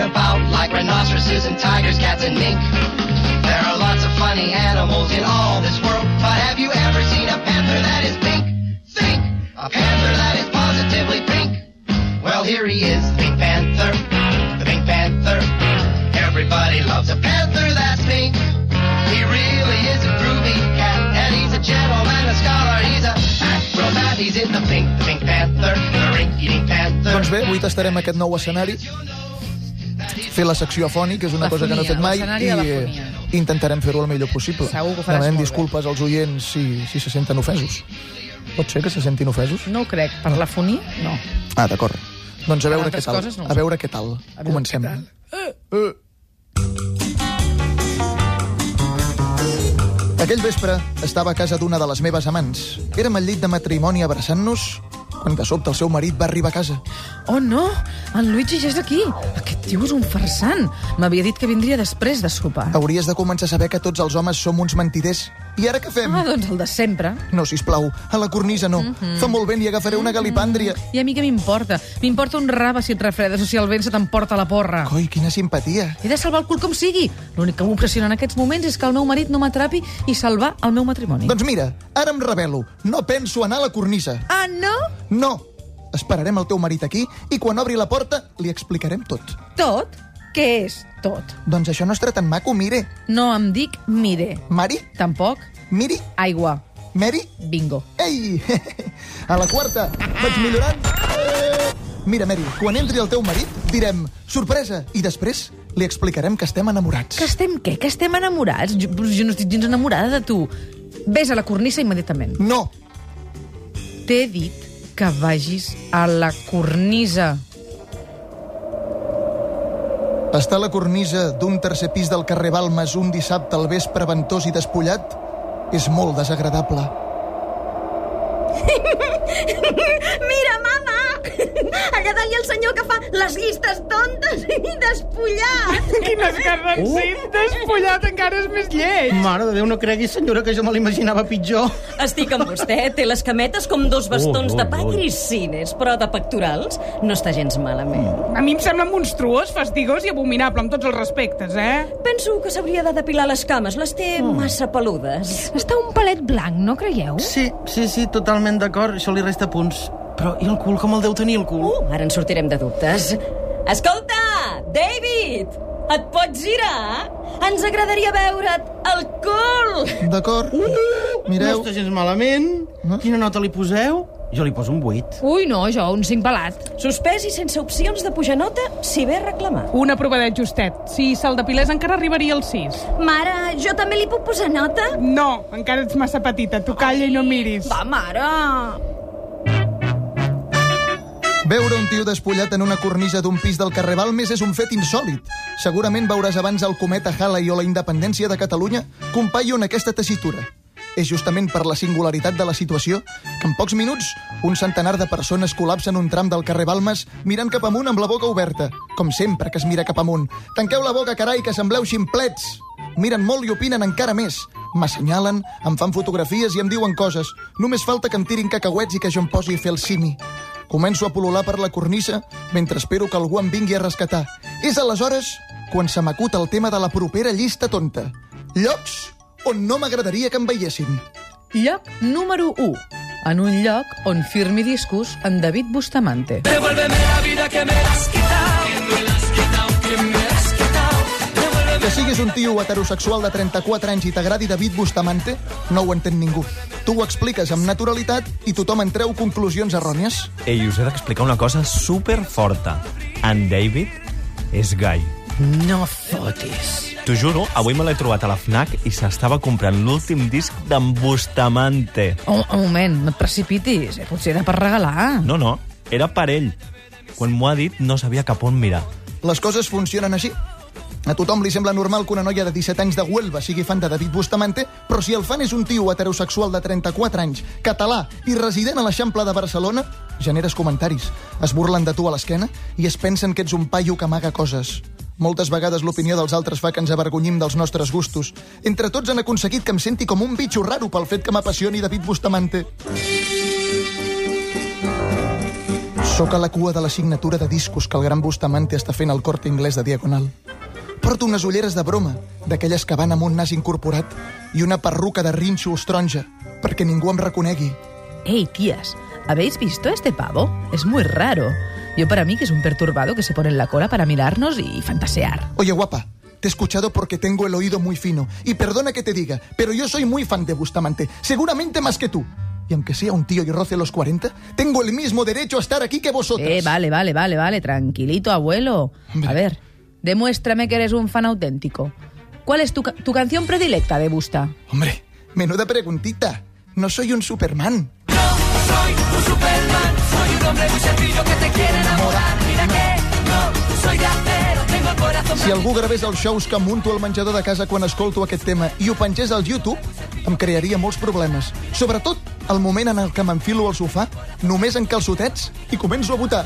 heard about, like rhinoceroses and tigers, cats and mink. There are lots of funny animals in all this world, but have you ever seen a panther that is pink? Think! A panther that is positively pink. Well, here he is, the Pink Panther, the Pink Panther. Everybody loves a panther that's pink. He really is a groovy cat, and he's a gentleman, a scholar, he's a acrobat. He's in the pink, the Pink Panther, the rink-eating panther. Doncs bé, avui tastarem aquest nou escenari, fer la secció afònic, és una La cosa que no he fet mai, i eh, fonia. intentarem fer-ho el millor possible. Segur que ho faràs Demanem disculpes als oients si, si se senten ofesos. Pot ser que se sentin ofesos? No ho crec. Per la fonia, no. Ah, d'acord. Doncs a veure què tal. no a veure què tal. A veure Comencem. què tal. Eh. Aquell vespre estava a casa d'una de les meves amants. Érem al llit de matrimoni abraçant-nos quan de sobte el seu marit va arribar a casa. Oh, no! En Luigi ja és aquí. Aquest tio és un farsant. M'havia dit que vindria després de sopar. Hauries de començar a saber que tots els homes som uns mentiders. I ara què fem? Ah, doncs el de sempre. No, sisplau, a la cornisa no. Fa molt vent i agafaré una galipàndria. I a mi què m'importa? M'importa un rave si et refredes o si el vent se t'emporta la porra. Coi, quina simpatia. He de salvar el cul com sigui. L'únic que m'impressiona en aquests moments és que el meu marit no m'atrapi i salvar el meu matrimoni. Doncs mira, ara em revelo. No penso anar a la cornisa. Ah, no? No. Esperarem el teu marit aquí i quan obri la porta li explicarem tot. Tot? Què és tot? Doncs això no estarà tan maco, mire. No em dic mire. Mari? Tampoc Miri? aigua. Mary? Bingo. Ei! A la quarta, vaig millorant. Mira, Mary, quan entri el teu marit, direm sorpresa, i després li explicarem que estem enamorats. Que estem què? Que estem enamorats? Jo, jo no estic gens enamorada de tu. Ves a la cornisa immediatament. No, T'he dit que vagis a la cornisa. Estar a la cornisa d'un tercer pis del carrer Balmes un dissabte al vespre ventós i despullat és molt desagradable. Mira, mama! Allà dalt hi ha el senyor que fa les llistes tontes i despullat. Quines cares uh. sí, despullat encara és més lleig. Mare de Déu, no cregui, senyora, que jo me l'imaginava pitjor. Estic amb vostè. Té les cametes com dos bastons Ui, de ui, pa ui. grisines, però de pectorals no està gens malament. A mi em sembla monstruós, fastigós i abominable, amb tots els respectes, eh? Penso que s'hauria de depilar les cames. Les té massa peludes. Està un palet blanc, no creieu? Sí, sí, sí, totalment d'acord. Això li resta punts. Però i el cul, com el deu tenir, el cul? Uh, ara en sortirem de dubtes. Escolta, David! Et pots girar? Ens agradaria veure't el cul! D'acord? No Mireu, està gens malament. No? Quina nota li poseu? Jo li poso un 8. Ui, no, jo, un cinc pelat. Suspès i sense opcions de pujar nota, si ve a reclamar. Una provadet justet. Si se'l depilés encara arribaria al 6. Mare, jo també li puc posar nota? No, encara ets massa petita. Tu calla i no miris. Va, mare! Veure un tio despullat en una cornisa d'un pis del carrer Balmes és un fet insòlid. Segurament veuràs abans el cometa Halley o la independència de Catalunya que un paio en aquesta tessitura. És justament per la singularitat de la situació que en pocs minuts un centenar de persones col·lapsen un tram del carrer Balmes mirant cap amunt amb la boca oberta, com sempre que es mira cap amunt. Tanqueu la boca, carai, que sembleu ximplets! Miren molt i opinen encara més. M'assenyalen, em fan fotografies i em diuen coses. Només falta que em tirin cacauets i que jo em posi a fer el simi. Començo a pol·lular per la cornisa mentre espero que algú em vingui a rescatar. És aleshores quan se m'acut el tema de la propera llista tonta. Llocs on no m'agradaria que em veiessin. Lloc número 1. En un lloc on firmi discos en David Bustamante. Que siguis un tio heterosexual de 34 anys i t'agradi David Bustamante, no ho entén ningú. Tu ho expliques amb naturalitat i tothom en treu conclusions errònies. Ei, us he d'explicar una cosa super forta. En David és gai. No fotis. T'ho juro, avui me l'he trobat a la FNAC i s'estava comprant l'últim disc d'en Bustamante. Un, un moment, no et precipitis. Eh? Potser era per regalar. No, no, era per ell. Quan m'ho ha dit, no sabia cap on mirar. Les coses funcionen així. A tothom li sembla normal que una noia de 17 anys de Huelva sigui fan de David Bustamante, però si el fan és un tio heterosexual de 34 anys, català i resident a l'Eixample de Barcelona, generes comentaris, es burlen de tu a l'esquena i es pensen que ets un paio que amaga coses. Moltes vegades l'opinió dels altres fa que ens avergonyim dels nostres gustos. Entre tots han aconseguit que em senti com un bitxo raro pel fet que m'apassioni David Bustamante. Sóc a la cua de la signatura de discos que el gran Bustamante està fent al corte inglès de Diagonal. Porto unes ulleres de broma, d'aquelles que van amb un nas incorporat, i una perruca de rinxo taronja, perquè ningú em reconegui. Ey, tías, ¿habéis visto a este pavo? Es muy raro. Yo para mí que es un perturbado que se pone en la cola para mirarnos y fantasear. Oye, guapa, te he escuchado porque tengo el oído muy fino. Y perdona que te diga, pero yo soy muy fan de Bustamante, seguramente más que tú. Y aunque sea un tío y roce los 40, tengo el mismo derecho a estar aquí que vosotras. Eh, vale, vale, vale, vale, tranquilito, abuelo. A ver, demuéstrame que eres un fan auténtico. ¿Cuál es tu, ca- tu canción predilecta de Busta? Hombre, menuda preguntita. No soy un Superman. Si algú gravés els shows que munto al menjador de casa quan escolto aquest tema i ho pengés al YouTube, em crearia molts problemes. Sobretot el moment en el que m'enfilo al sofà, només en calçotets, i començo a votar.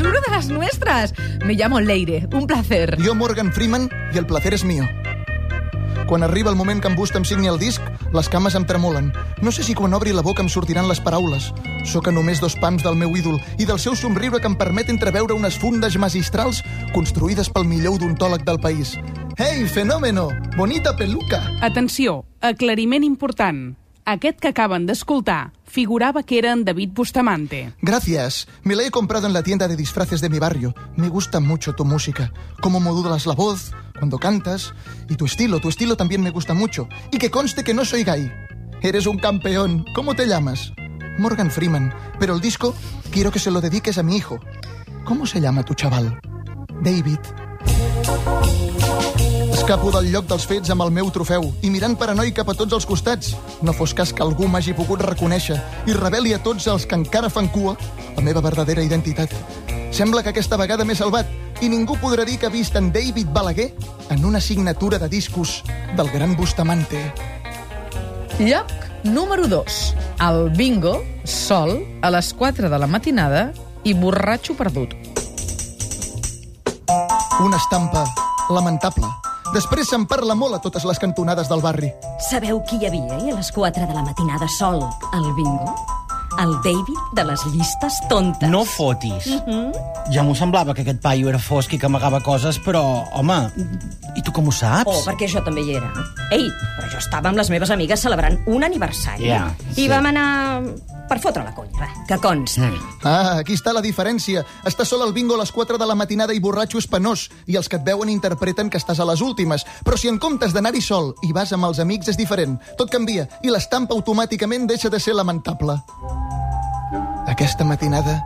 Eres uno de las nuestras. Me llamo Leire, un placer. Jo, Morgan Freeman, i el placer és mío. Quan arriba el moment que em Busta em signi el disc, les cames em tremolen. No sé si quan obri la boca em sortiran les paraules. Sóc a només dos pams del meu ídol i del seu somriure que em permet entreveure unes fundes magistrals construïdes pel millor odontòleg del país. Hey, fenómeno! Bonita peluca! Atenció, aclariment important. Aquest que acaben d'escoltar figurava que era en David Bustamante. Gracias. Me la he comprado en la tienda de disfraces de mi barrio. Me gusta mucho tu música. Cómo modulas la voz, cuando cantas. Y tu estilo, tu estilo también me gusta mucho. Y que conste que no soy gay. Eres un campeón. ¿Cómo te llamas? Morgan Freeman. Pero el disco quiero que se lo dediques a mi hijo. ¿Cómo se llama tu chaval? David. Escapo del lloc dels fets amb el meu trofeu i mirant paranoi cap a tots els costats. No fos cas que algú m'hagi pogut reconèixer i reveli a tots els que encara fan cua la meva verdadera identitat. Sembla que aquesta vegada m'he salvat i ningú podrà dir que ha vist en David Balaguer en una signatura de discos del gran Bustamante. Lloc número 2. El bingo, sol, a les 4 de la matinada i borratxo perdut. Una estampa lamentable. Després se'n parla molt a totes les cantonades del barri. Sabeu qui hi havia ahir a les 4 de la matinada sol al bingo? El David de les llistes tontes. No fotis. Ja m'ho semblava que aquest paio era fosc i que amagava coses, però, home, i tu com ho saps? Oh, perquè jo també hi era. Ei, però jo estava amb les meves amigues celebrant un aniversari. Ja, I sí. vam anar per fotre la conya, va, que consti. Mm. Ah, aquí està la diferència. Estàs sol al bingo a les 4 de la matinada i borratxo és penós, i els que et veuen interpreten que estàs a les últimes. Però si en comptes d'anar-hi sol i vas amb els amics és diferent, tot canvia, i l'estampa automàticament deixa de ser lamentable. Aquesta matinada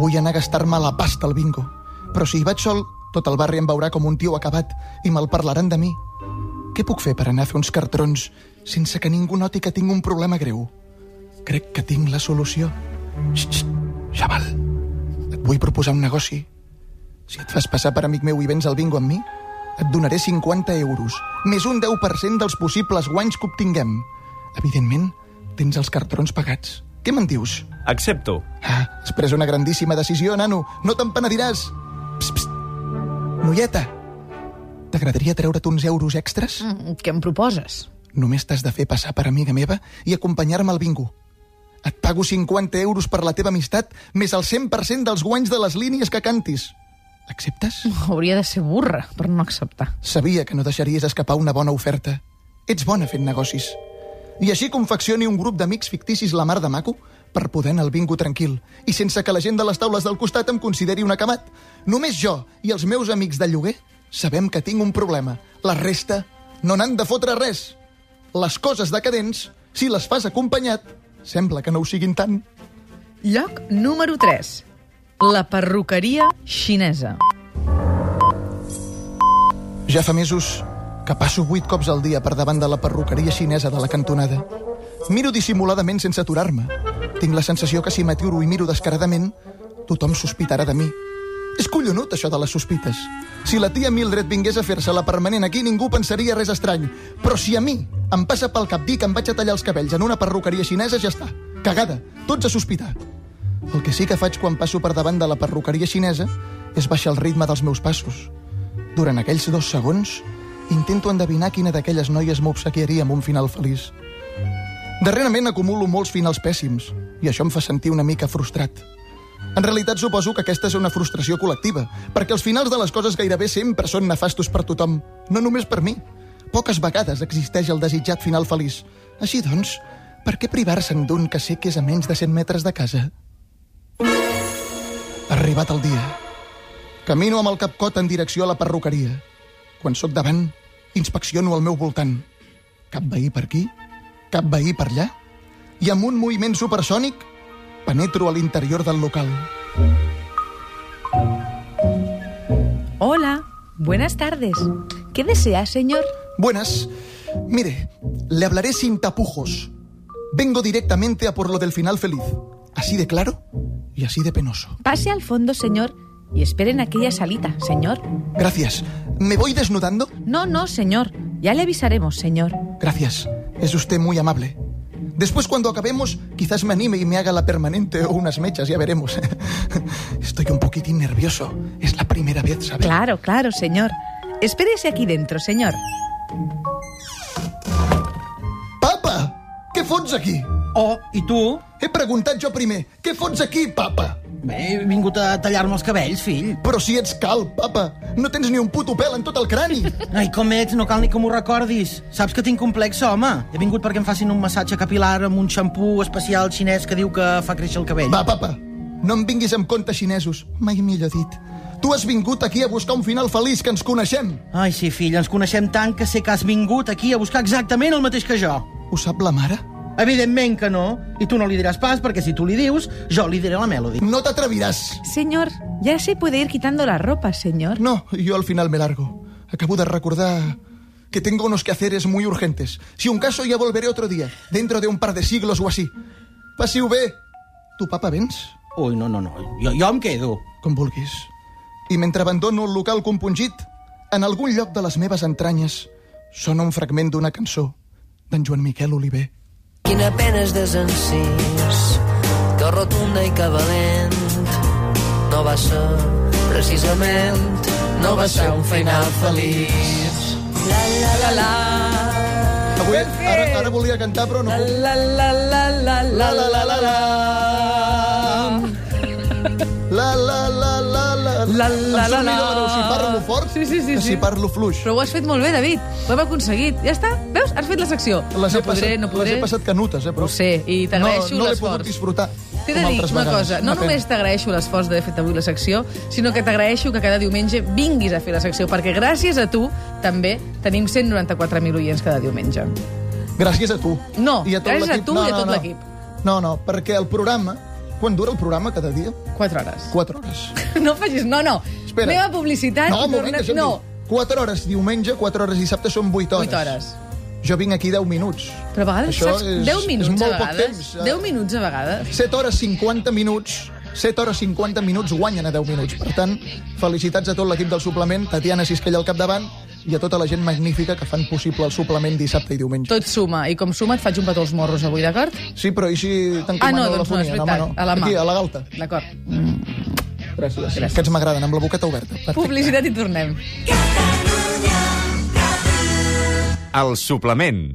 vull anar a gastar-me la pasta al bingo. Però si hi vaig sol, tot el barri em veurà com un tio acabat i me'l parlaran de mi. Què puc fer per anar a fer uns cartrons sense que ningú noti que tinc un problema greu? Crec que tinc la solució. Xxt, xaval, et vull proposar un negoci. Si et fas passar per amic meu i vens al bingo amb mi, et donaré 50 euros, més un 10% dels possibles guanys que obtinguem. Evidentment, tens els cartrons pagats. Què me'n dius? Accepto. Ah, has pres una grandíssima decisió, nano. No te'n penediràs. Psst, psst. Noieta, t'agradaria treure't uns euros extras? Mm, què em proposes? Només t'has de fer passar per amiga meva i acompanyar-me al bingo. Et pago 50 euros per la teva amistat, més el 100% dels guanys de les línies que cantis. Acceptes? Hauria de ser burra per no acceptar. Sabia que no deixaries escapar una bona oferta. Ets bona fent negocis. I així confeccioni un grup d'amics ficticis la mar de maco per poder anar al bingo tranquil i sense que la gent de les taules del costat em consideri un acabat. Només jo i els meus amics de lloguer sabem que tinc un problema. La resta no n'han de fotre res. Les coses decadents, si les fas acompanyat, sembla que no ho siguin tant. Lloc número 3. La perruqueria xinesa. Ja fa mesos que passo vuit cops al dia per davant de la perruqueria xinesa de la cantonada. Miro dissimuladament sense aturar-me. Tinc la sensació que si m'aturo i miro descaradament, tothom sospitarà de mi. És collonut, això de les sospites. Si la tia Mildred vingués a fer-se la permanent aquí, ningú pensaria res estrany. Però si a mi em passa pel cap dir que em vaig a tallar els cabells en una perruqueria xinesa, ja està. Cagada. Tots a sospitar. El que sí que faig quan passo per davant de la perruqueria xinesa és baixar el ritme dels meus passos. Durant aquells dos segons, intento endevinar quina d'aquelles noies m'obsequiaria amb un final feliç. Darrerament acumulo molts finals pèssims i això em fa sentir una mica frustrat. En realitat suposo que aquesta és una frustració col·lectiva, perquè els finals de les coses gairebé sempre són nefastos per tothom, no només per mi. Poques vegades existeix el desitjat final feliç. Així doncs, per què privar-se'n d'un que sé que és a menys de 100 metres de casa? Arribat el dia. Camino amb el capcot en direcció a la perruqueria. Quan sóc davant, inspecciono el meu voltant. Cap veí per aquí, cap veí per allà, i amb un moviment supersònic penetro a l'interior del local. Hola, buenas tardes. ¿Qué desea, señor? Buenas. Mire, le hablaré sin tapujos. Vengo directamente a por lo del final feliz. Así de claro y así de penoso. Pase al fondo, señor, y espere en aquella salita, señor. Gracias. ¿Me voy desnudando? No, no, señor. Ya le avisaremos, señor. Gracias. Es usted muy amable. Después, cuando acabemos, quizás me anime y me haga la permanente o unas mechas, ya veremos. Estoy un poquitín nervioso. Es la primera vez, ¿sabe? Claro, claro, señor. Espérese aquí dentro, señor. Papa! Què fots aquí? Oh, i tu? He preguntat jo primer. Què fots aquí, papa? Bé, he vingut a tallar-me els cabells, fill. Però si ets calb, papa. No tens ni un puto pèl en tot el crani. Ai, com ets, no cal ni que m'ho recordis. Saps que tinc complex, home. He vingut perquè em facin un massatge capilar amb un xampú especial xinès que diu que fa créixer el cabell. Va, papa, no em vinguis amb contes xinesos. Mai millor dit. Tu has vingut aquí a buscar un final feliç, que ens coneixem. Ai, sí, fill, ens coneixem tant que sé que has vingut aquí a buscar exactament el mateix que jo. Ho sap la mare? Evidentment que no. I tu no li diràs pas, perquè si tu li dius, jo li diré la Melody. No t'atreviràs. Señor, ya se puede ir quitando la ropa, señor. No, yo al final me largo. Acabo de recordar que tengo unos quehaceres muy urgentes. Si un caso ya volveré otro día, dentro de un par de siglos o así. Passiu bé. Tu, papa, vens? Ui, no, no, no. Jo, jo em quedo. Com vulguis. I mentre abandono el local compungit, en algun lloc de les meves entranyes sona un fragment d'una cançó d'en Joan Miquel Oliver. Quina pena és desencís, que rotunda i que valent no va ser, precisament, no va ser un final feliç. La, la, la, la. Avui, ara, ara volia cantar, però no puc. La, la, la, la, la, la, la, la, la. La, la, la, la, la. La, la, la, la. si parlo fort Sí, sí, sí, que sí. si parlo fluix. Però ho has fet molt bé, David. Ho hem aconseguit. Ja està. Veus? Has fet la secció. Les no podré, passat, no podré. Les he passat canutes, eh, però... Ho sé, i t'agraeixo no, no l'he l'esforç. pogut disfrutar. T'he de dir una cosa, no només t'agraeixo l'esforç d'haver fet avui la secció, sinó que t'agraeixo que cada diumenge vinguis a fer la secció, perquè gràcies a tu també tenim 194.000 oients cada diumenge. Gràcies a tu. No, I a tot gràcies a tu no, i a no, tot no. l'equip. No, no, perquè el programa... Quan dura el programa cada dia? 4 hores. 4 hores. No facis... No, no. Espera. Anem a publicitat No, un moment, tornem... deixa'm No, dir. 4 hores diumenge, 4 hores dissabte són 8 hores. 8 hores. Jo vinc aquí 10 minuts. Però a vegades Això saps... és- 10 minuts és molt a poc vegades. temps. 10 minuts a vegades. 7 hores 50 minuts 7 hores 50 minuts guanyen a 10 minuts. Per tant, felicitats a tot l'equip del suplement, Tatiana Sisquella al capdavant i a tota la gent magnífica que fan possible el suplement dissabte i diumenge. Tot suma, i com suma et faig un petó als morros avui, d'acord? Sí, però i si Ah, no, t'encomano doncs no, la és fonia? veritat, home, no. a la mà. Aquí, a la galta. D'acord. Gràcies. Gràcies. Aquests m'agraden, amb la boqueta oberta. Perfecte. Publicitat i tornem. El suplement.